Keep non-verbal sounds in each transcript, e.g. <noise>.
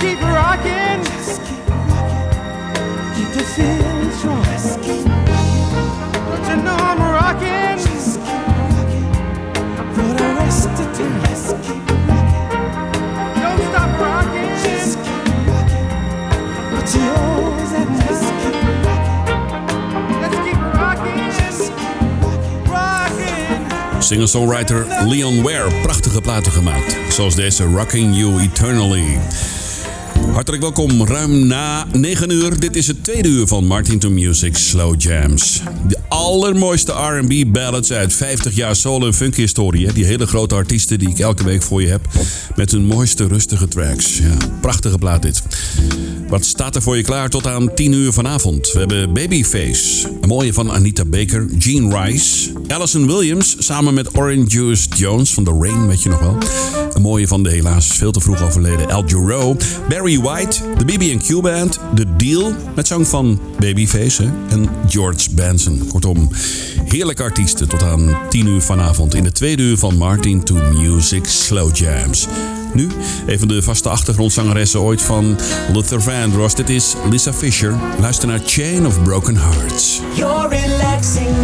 Keep rocking. Just keep rocking. Keep the feeling strong. Just keep rocking. Don't you know I'm rocking? Just keep rocking. For the rest of time. Just keep rocking. Don't stop rocking. Just keep rocking. But you always at me. Just keep rocking. Just keep rocking. Just. Rocking. Singer-songwriter Leon Ware. Prachtige platen gemaakt. Zoals deze Rocking You Eternally. Hartelijk welkom, ruim na 9 uur. Dit is het tweede uur van Martin to Music Slow Jams. Allermooiste R&B ballads uit 50 jaar soul en funk historie. Die hele grote artiesten die ik elke week voor je heb. Met hun mooiste rustige tracks. Ja, prachtige plaat dit. Wat staat er voor je klaar tot aan 10 uur vanavond? We hebben Babyface, een mooie van Anita Baker, Gene Rice, Allison Williams samen met Orange Juice Jones van The Rain, weet je nog wel. Een mooie van de helaas veel te vroeg overleden Al Jarreau, Barry White, de BB&Q Band, The Deal met zang van Babyface en George Benson. Kortom, heerlijke artiesten tot aan 10 uur vanavond in de tweede uur van Martin to Music Slow Jams. Nu, een van de vaste achtergrondzangeressen ooit van Luther Vandross. Dit is Lisa Fisher. Luister naar Chain of Broken Hearts. Relaxing.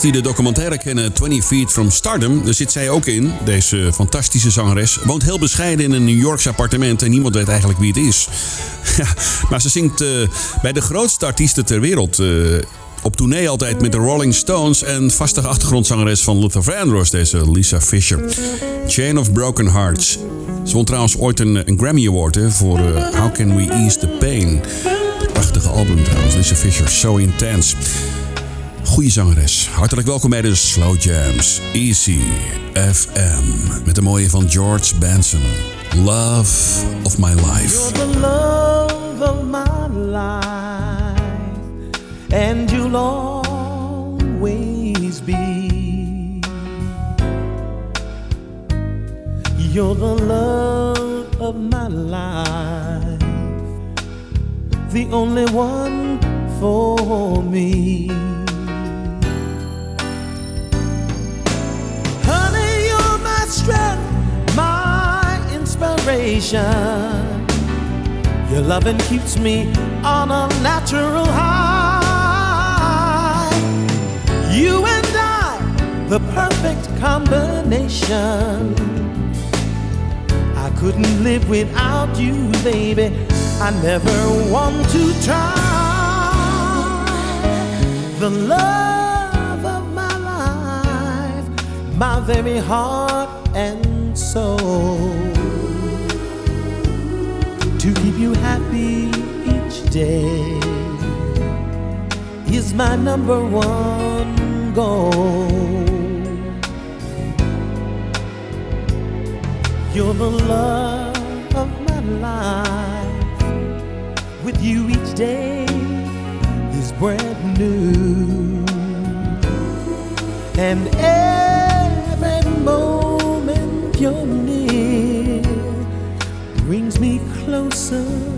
Die de documentaire kennen 20 Feet from Stardom, daar zit zij ook in. Deze fantastische zangeres woont heel bescheiden in een New Yorks appartement en niemand weet eigenlijk wie het is. <laughs> Ja, maar ze zingt eh, bij de grootste artiesten ter wereld. eh, op tournee altijd met de Rolling Stones en vastige achtergrondzangeres van Luther Vandross, deze Lisa Fisher. Chain of Broken Hearts. Ze won trouwens ooit een, Grammy Award voor eh, How Can We Ease the Pain. Prachtige album trouwens, Lisa Fisher, So Intense. Goede zangeres. Hartelijk welkom bij de Slow Jams. Easy FM. Met de mooie van George Benson. Love of my life. You're the love of my life, and you'll always be. You're the love of my life, the only one for me. Inspiration. Your loving keeps me on a natural high. You and I, the perfect combination. I couldn't live without you, baby. I never want to try. The love of my life, my very heart and soul to keep you happy each day is my number one goal. You're the love of my life. With you each day is brand new. And every moment you're near brings me closer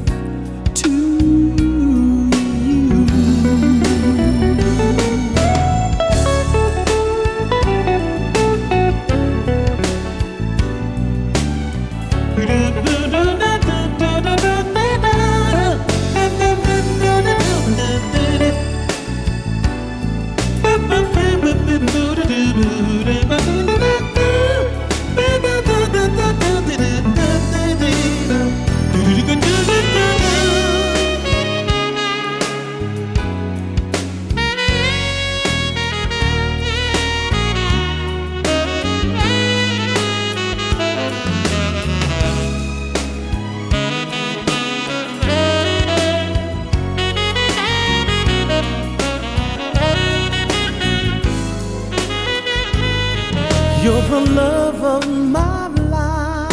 You're the love of my life.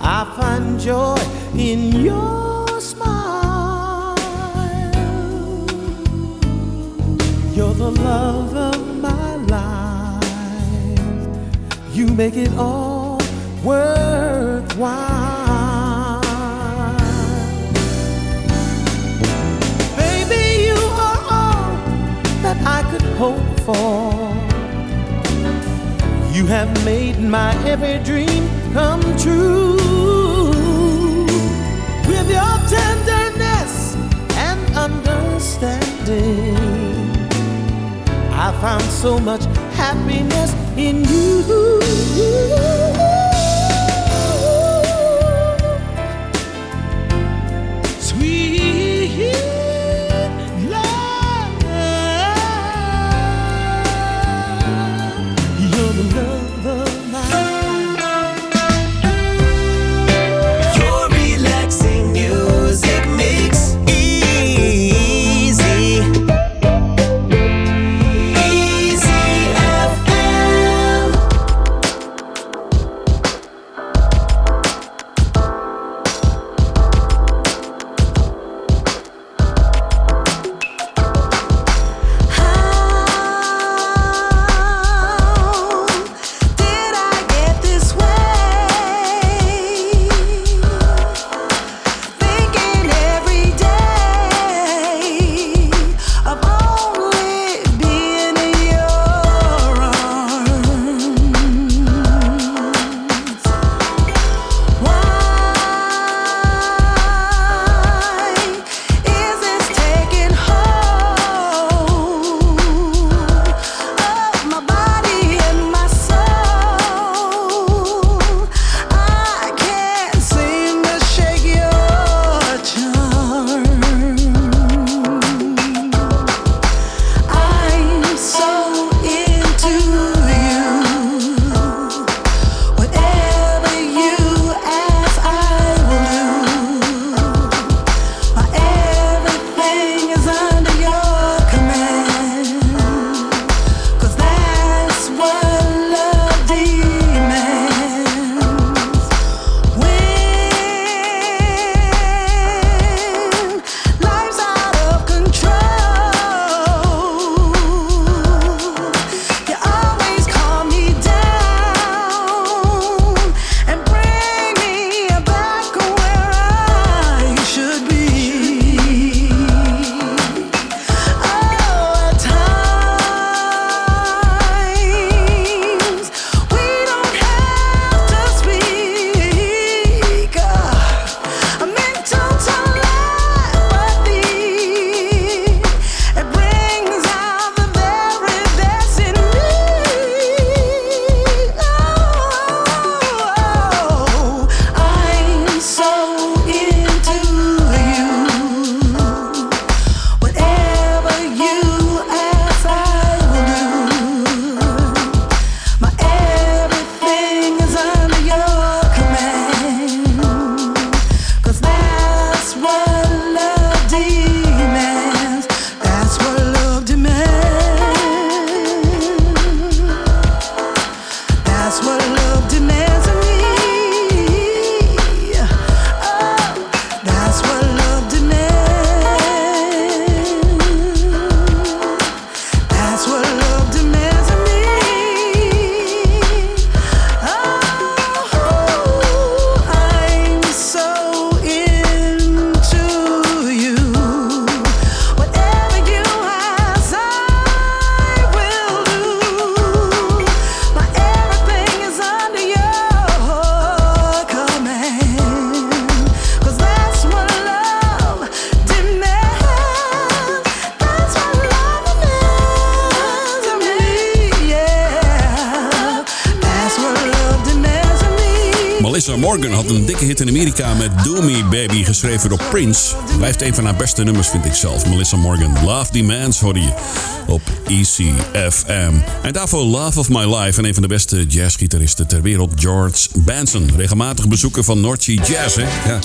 I find joy in your smile. You're the love of my life. You make it all worthwhile. Baby, you are all that I could hope for. You have made my every dream come true. With your tenderness and understanding, I found so much happiness in you. Blijft een van haar beste nummers, vind ik zelf. Melissa Morgan, Love Demands, hoorde je op ECFM. En daarvoor Love of My Life en een van de beste jazzgitaristen ter wereld, George Benson. Regelmatig bezoeker van North Sea Jazz, hè? Ja.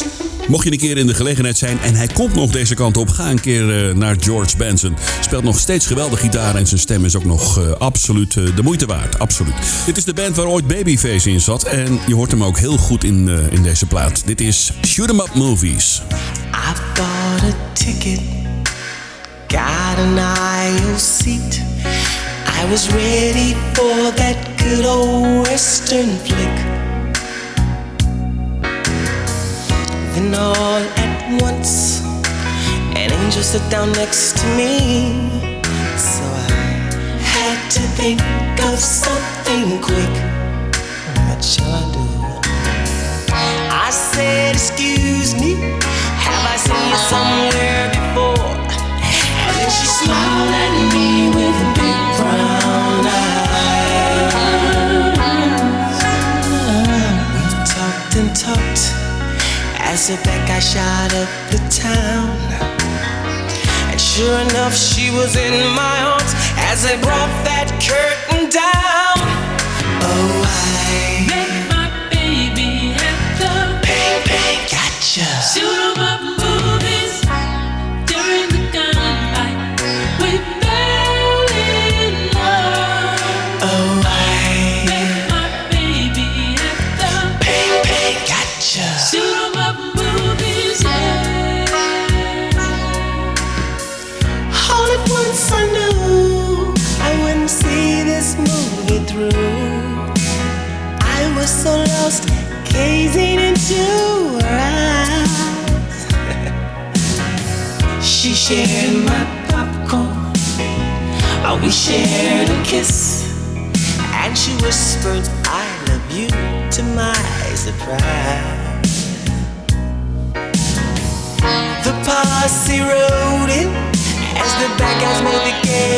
Mocht je een keer in de gelegenheid zijn en hij komt nog deze kant op, ga een keer eh, naar George Benson. Speelt nog steeds geweldig gitaar en zijn stem is ook nog eh, absoluut eh, de moeite waard. Absoluut. Dit is de band waar ooit Babyface in zat en je hoort hem ook heel goed in, in deze plaat. Dit is Shoot 'em Up Movies. Bought a ticket, got an aisle seat. I was ready for that good old western flick. Then all at once, an angel sat down next to me. So I had to think of something quick. What shall I do? I said, Excuse me, have I seen you somewhere before? And then she smiled at me with big brown eyes. We talked and talked as if that guy shot up the town. And sure enough, she was in my arms as I brought that curtain down. Oh, I Met my baby at the bang bang gotcha. shoot gazing into her eyes. <laughs> she shared my popcorn. Oh, we shared a kiss. And she whispered, I love you to my surprise. The posse rode in as the bad guys made the getaway.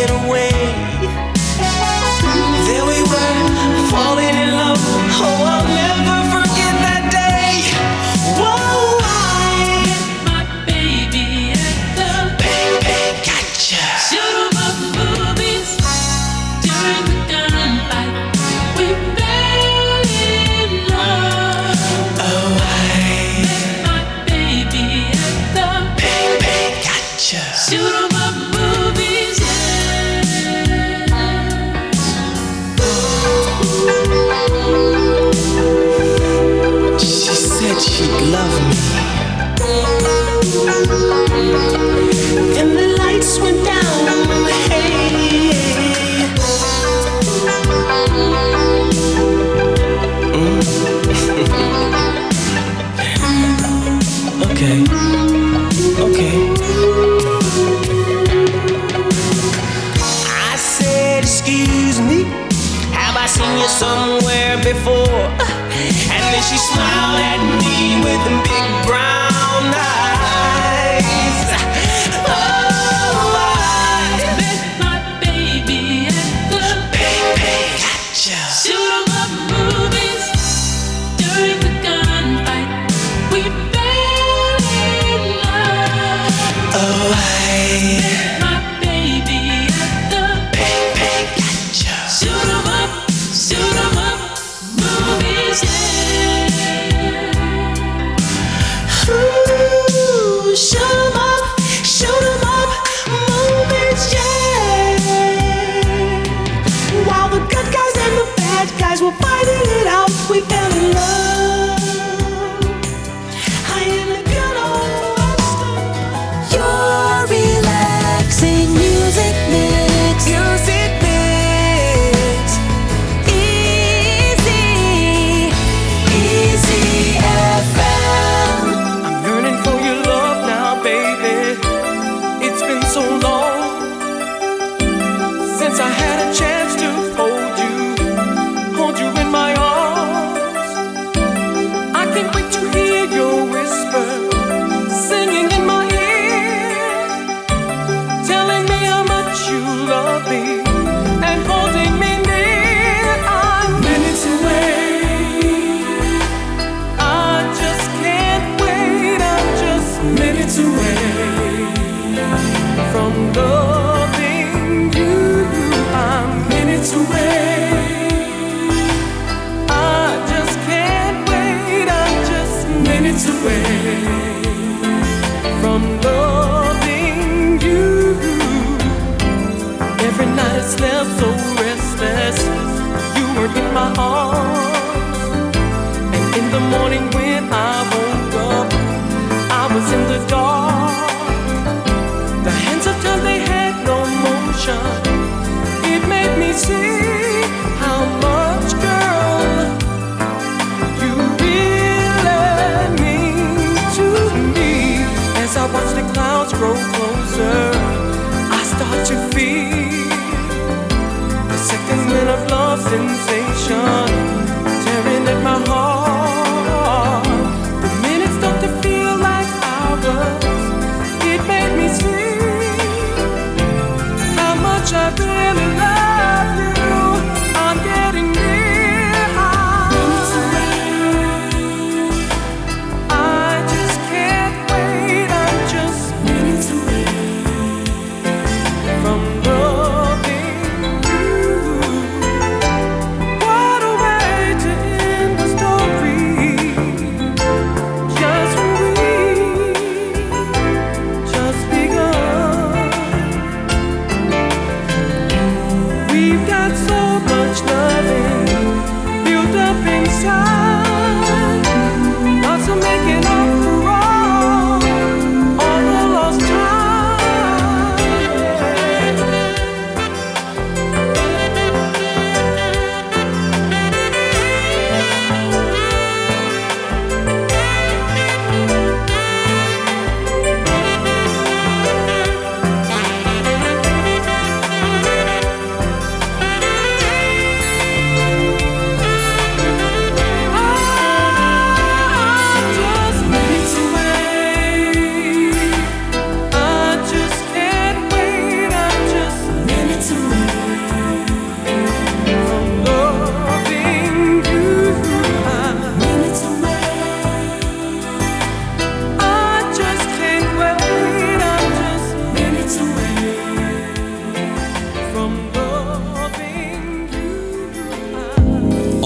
sensation.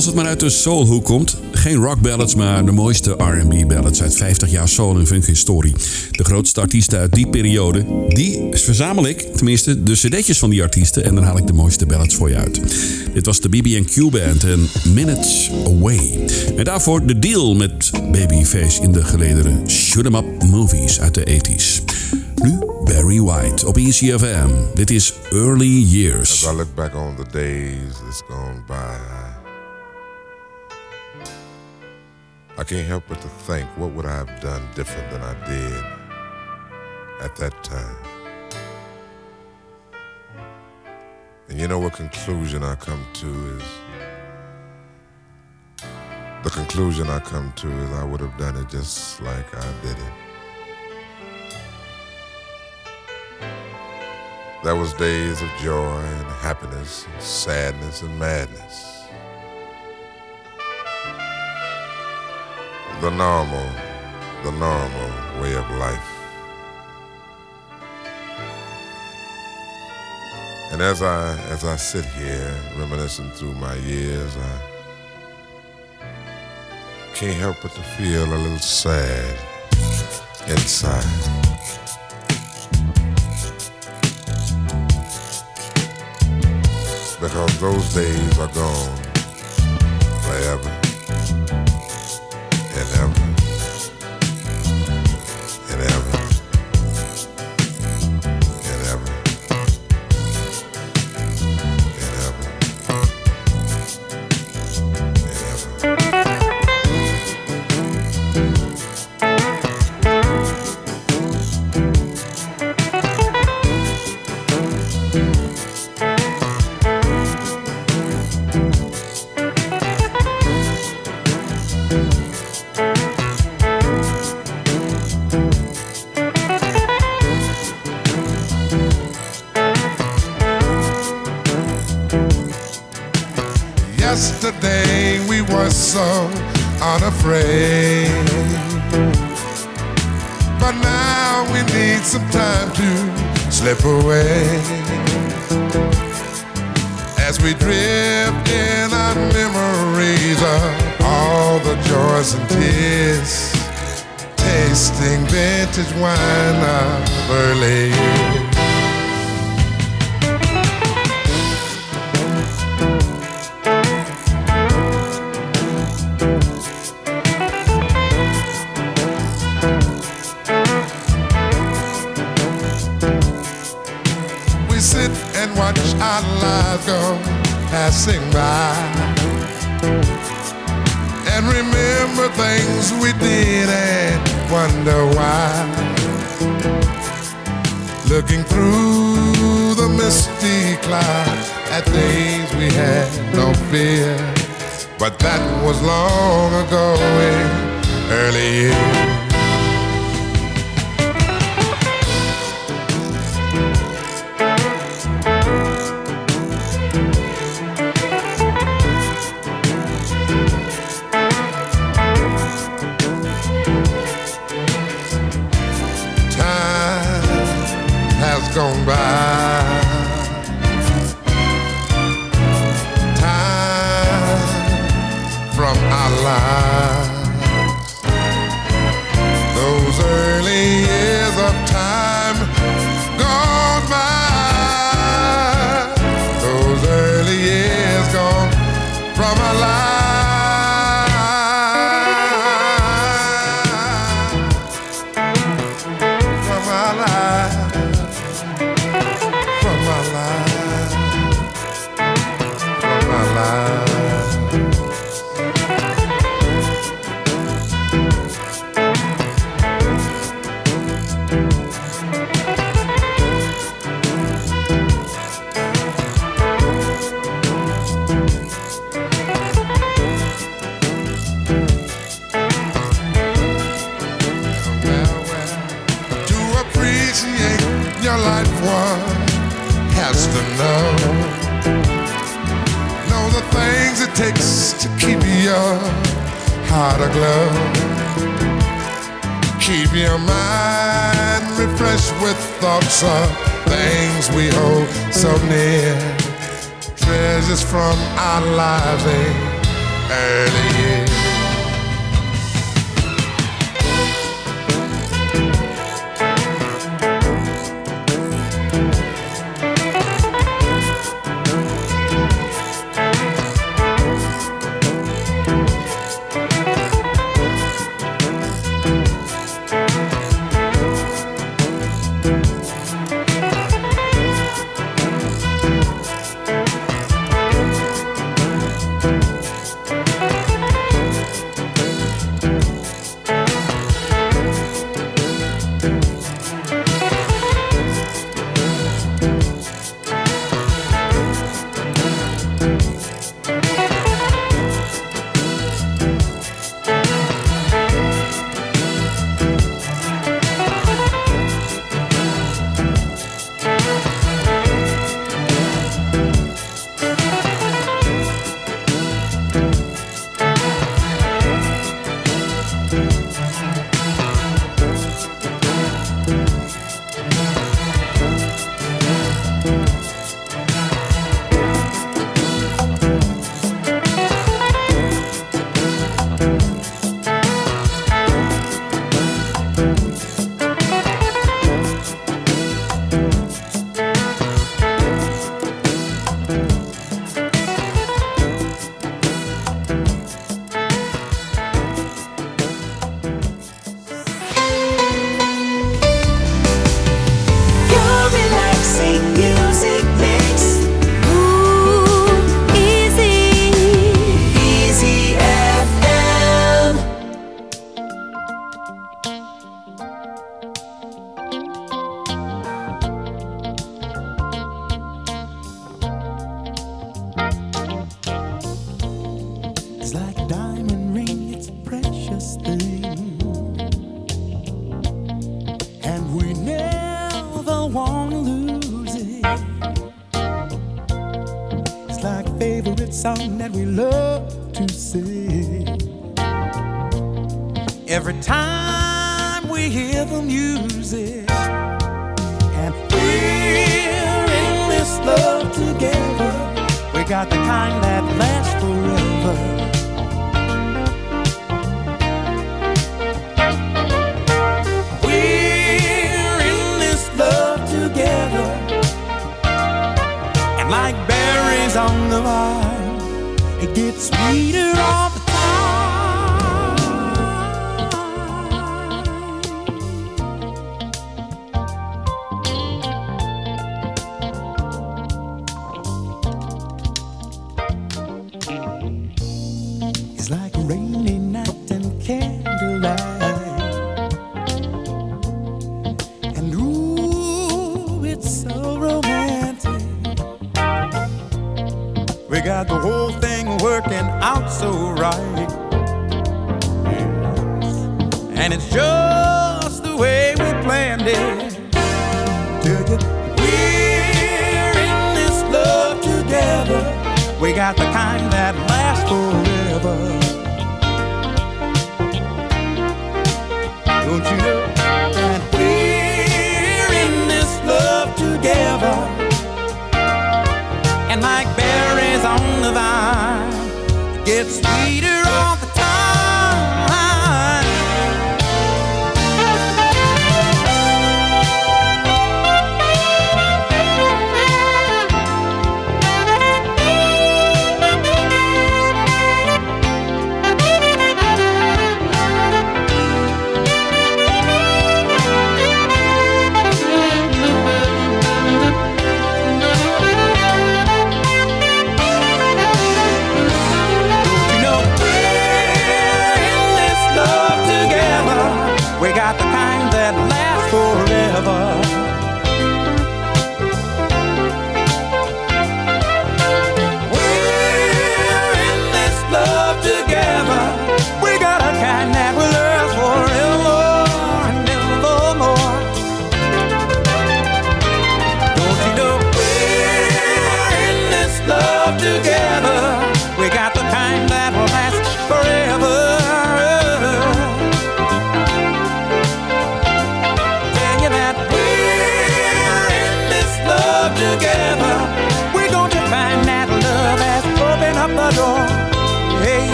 Het maar uit de soulhoek komt. Geen rock ballads, maar de mooiste R&B ballads uit 50 jaar soul en funk historie. De grootste artiesten uit die periode, die verzamel ik, tenminste de cd'tjes van die artiesten en dan haal ik de mooiste ballads voor je uit. Dit was de BB&Q Band en Minutes Away. En daarvoor de deal met Babyface in de gelederen Shoot 'em Up movies uit de 80s. Nu Barry White op ECFM. Dit is Early Years. As I look back on the days that's gone by, I, can't help but to think, what would I have done different than I did at that time? And you know what conclusion I come to is the conclusion I come to is I would have done it just like I did it. There was days of joy and happiness, and sadness and madness. The normal, the normal way of life. And as I as I sit here reminiscing through my years, I can't help but to feel a little sad inside. because those days are gone forever and ever every time we hear the music. And we're in this love together. We got the kind that lasts forever. We're in this love together, and like berries on the vine. It gets sweeter all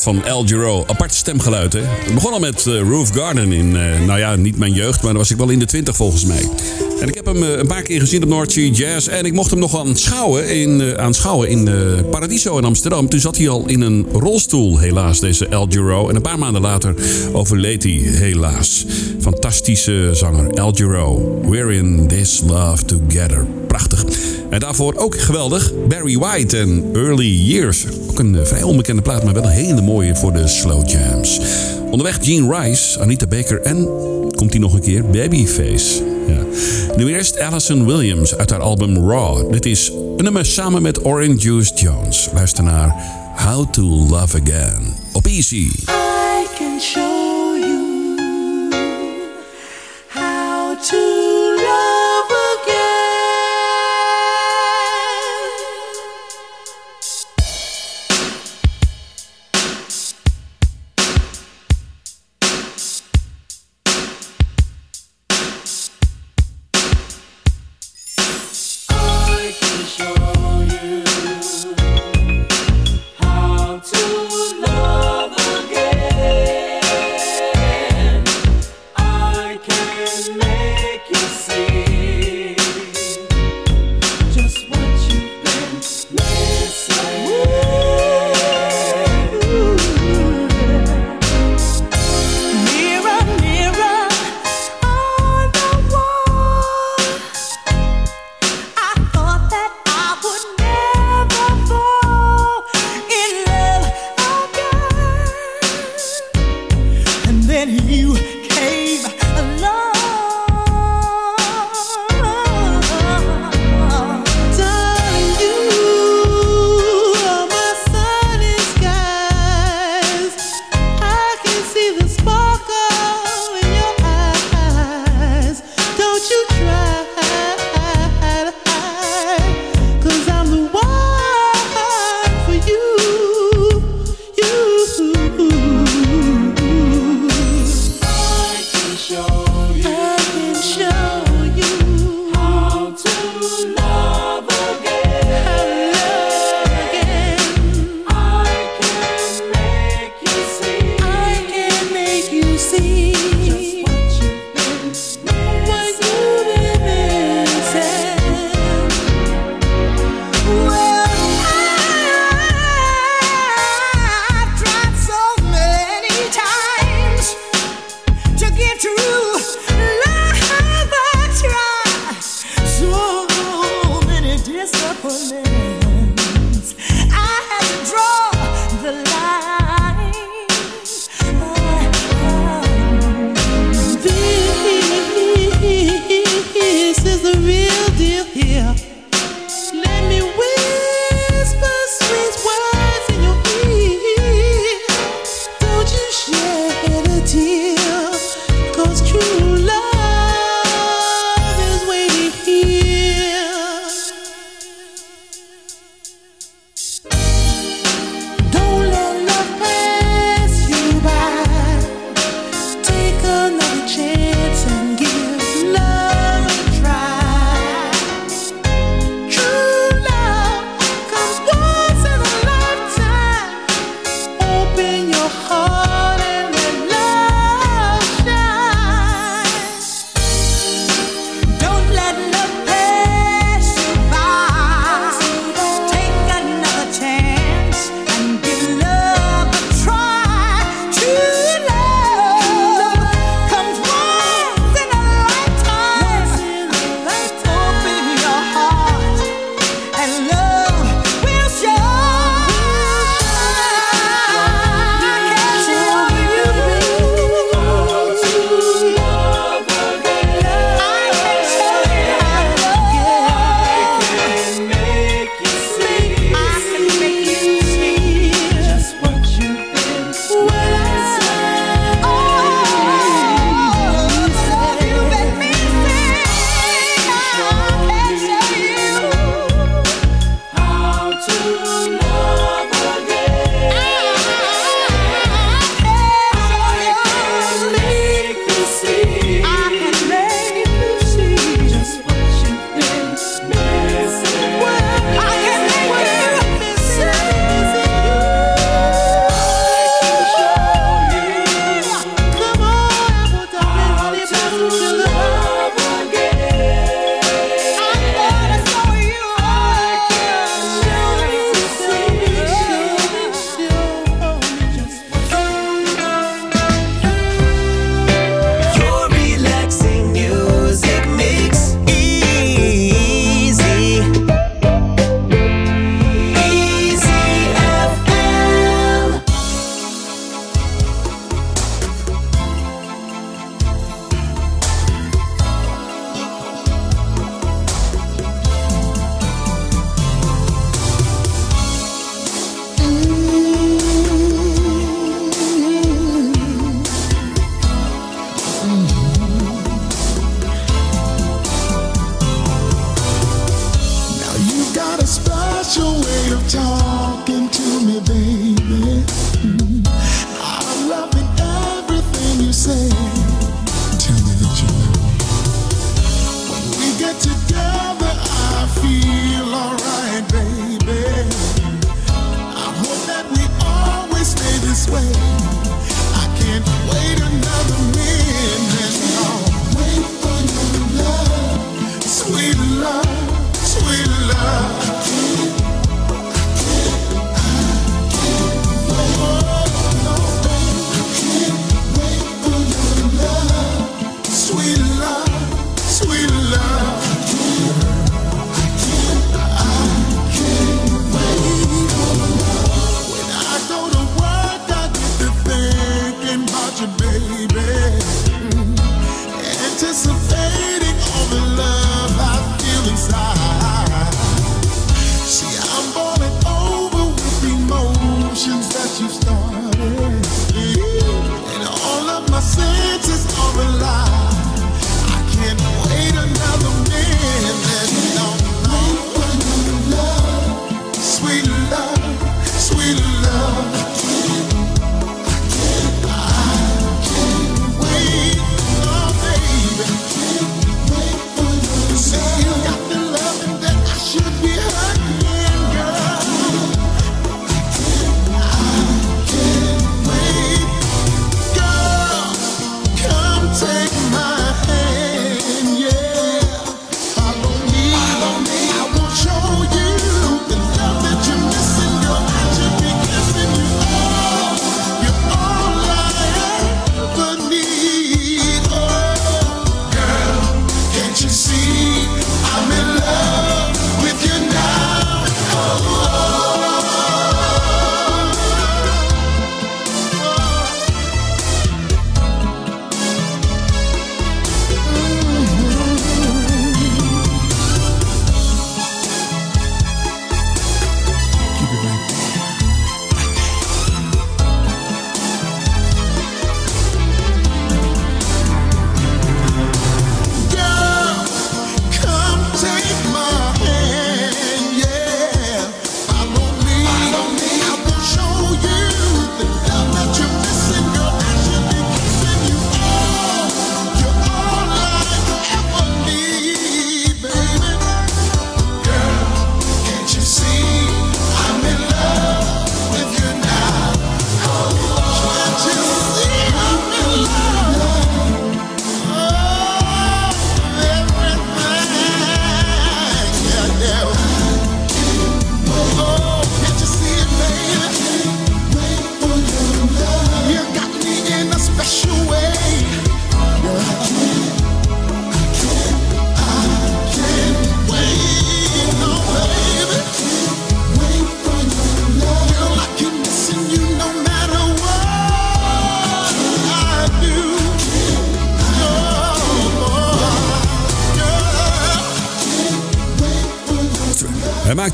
van Al Giro. Apart stemgeluid? Het begon al met eh, Roof Garden in, eh, nou ja, niet mijn jeugd, maar dan was ik wel in de twintig volgens mij. En ik heb hem eh, een paar keer gezien op Sea Jazz. En ik mocht hem nog aanschouwen in, aanschouwen in Paradiso in Amsterdam. Toen zat hij al in een rolstoel, helaas, deze Al Giro. En een paar maanden later overleed hij, helaas. Fantastische zanger, Al Giro. We're in this love together. Prachtig. En daarvoor ook geweldig, Barry White en Early Years. Een eh, vrij onbekende plaat, maar wel een hele mooie voor de slow jams. Onderweg Gene Rice, Anita Baker en, komt hij nog een keer, Babyface. Ja. Nu eerst Alison Williams uit haar album Raw. Dit is een nummer samen met Orange Juice Jones. Luister naar How to Love Again. Op Easy. I can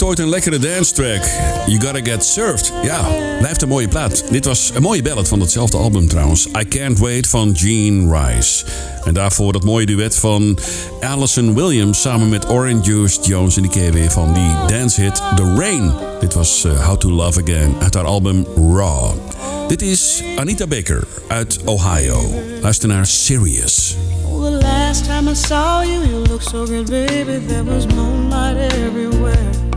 ooit een lekkere dance track. You Gotta Get Served. Ja, blijft een mooie plaat. Dit was een mooie ballad van hetzelfde album trouwens. I Can't Wait van Gene Rice. En daarvoor dat mooie duet van Allison Williams samen met Orange Juice Jones in de KW van die dance hit The Rain. Dit was eh, How to Love Again uit haar album Raw. Dit is Anita Baker uit Ohio. Luister naar Sirius. the last time I saw you, you looked so good, baby. There was moonlight everywhere.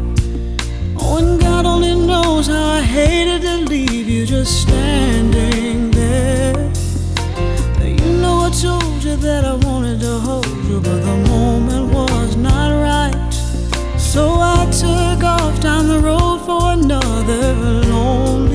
Oh, and God only knows how I hated to leave you just standing there. You know I told you that I wanted to hold you, but the moment was not right. So I took off down the road for another lonely.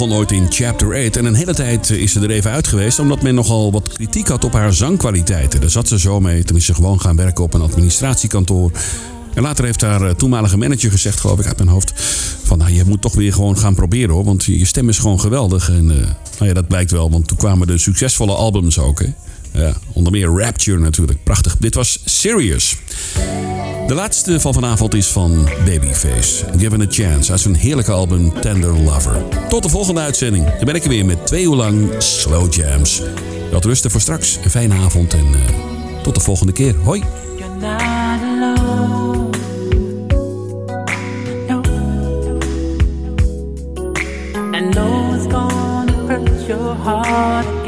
begon ooit in Chapter 8 en een hele tijd is ze er even uit geweest omdat men nogal wat kritiek had op haar zangkwaliteiten. Daar zat ze zo mee. Toen is ze gewoon gaan werken op een administratiekantoor. En later heeft haar eh, toenmalige manager gezegd, geloof ik uit mijn hoofd, van nou, je moet toch weer gewoon gaan proberen hoor, want je stem is gewoon geweldig. En eh, nou ja, dat blijkt wel, want toen kwamen de succesvolle albums ook. Hè. Onder meer Rapture natuurlijk. Prachtig. Dit was Serious. De laatste van vanavond is van Babyface. Given a Chance uit zijn heerlijke album Tender Lover. Tot de volgende uitzending. Dan ben ik er weer met twee uur lang Slow Jams. Dat rusten voor straks. Een fijne avond en eh, tot de volgende keer. Hoi. your heart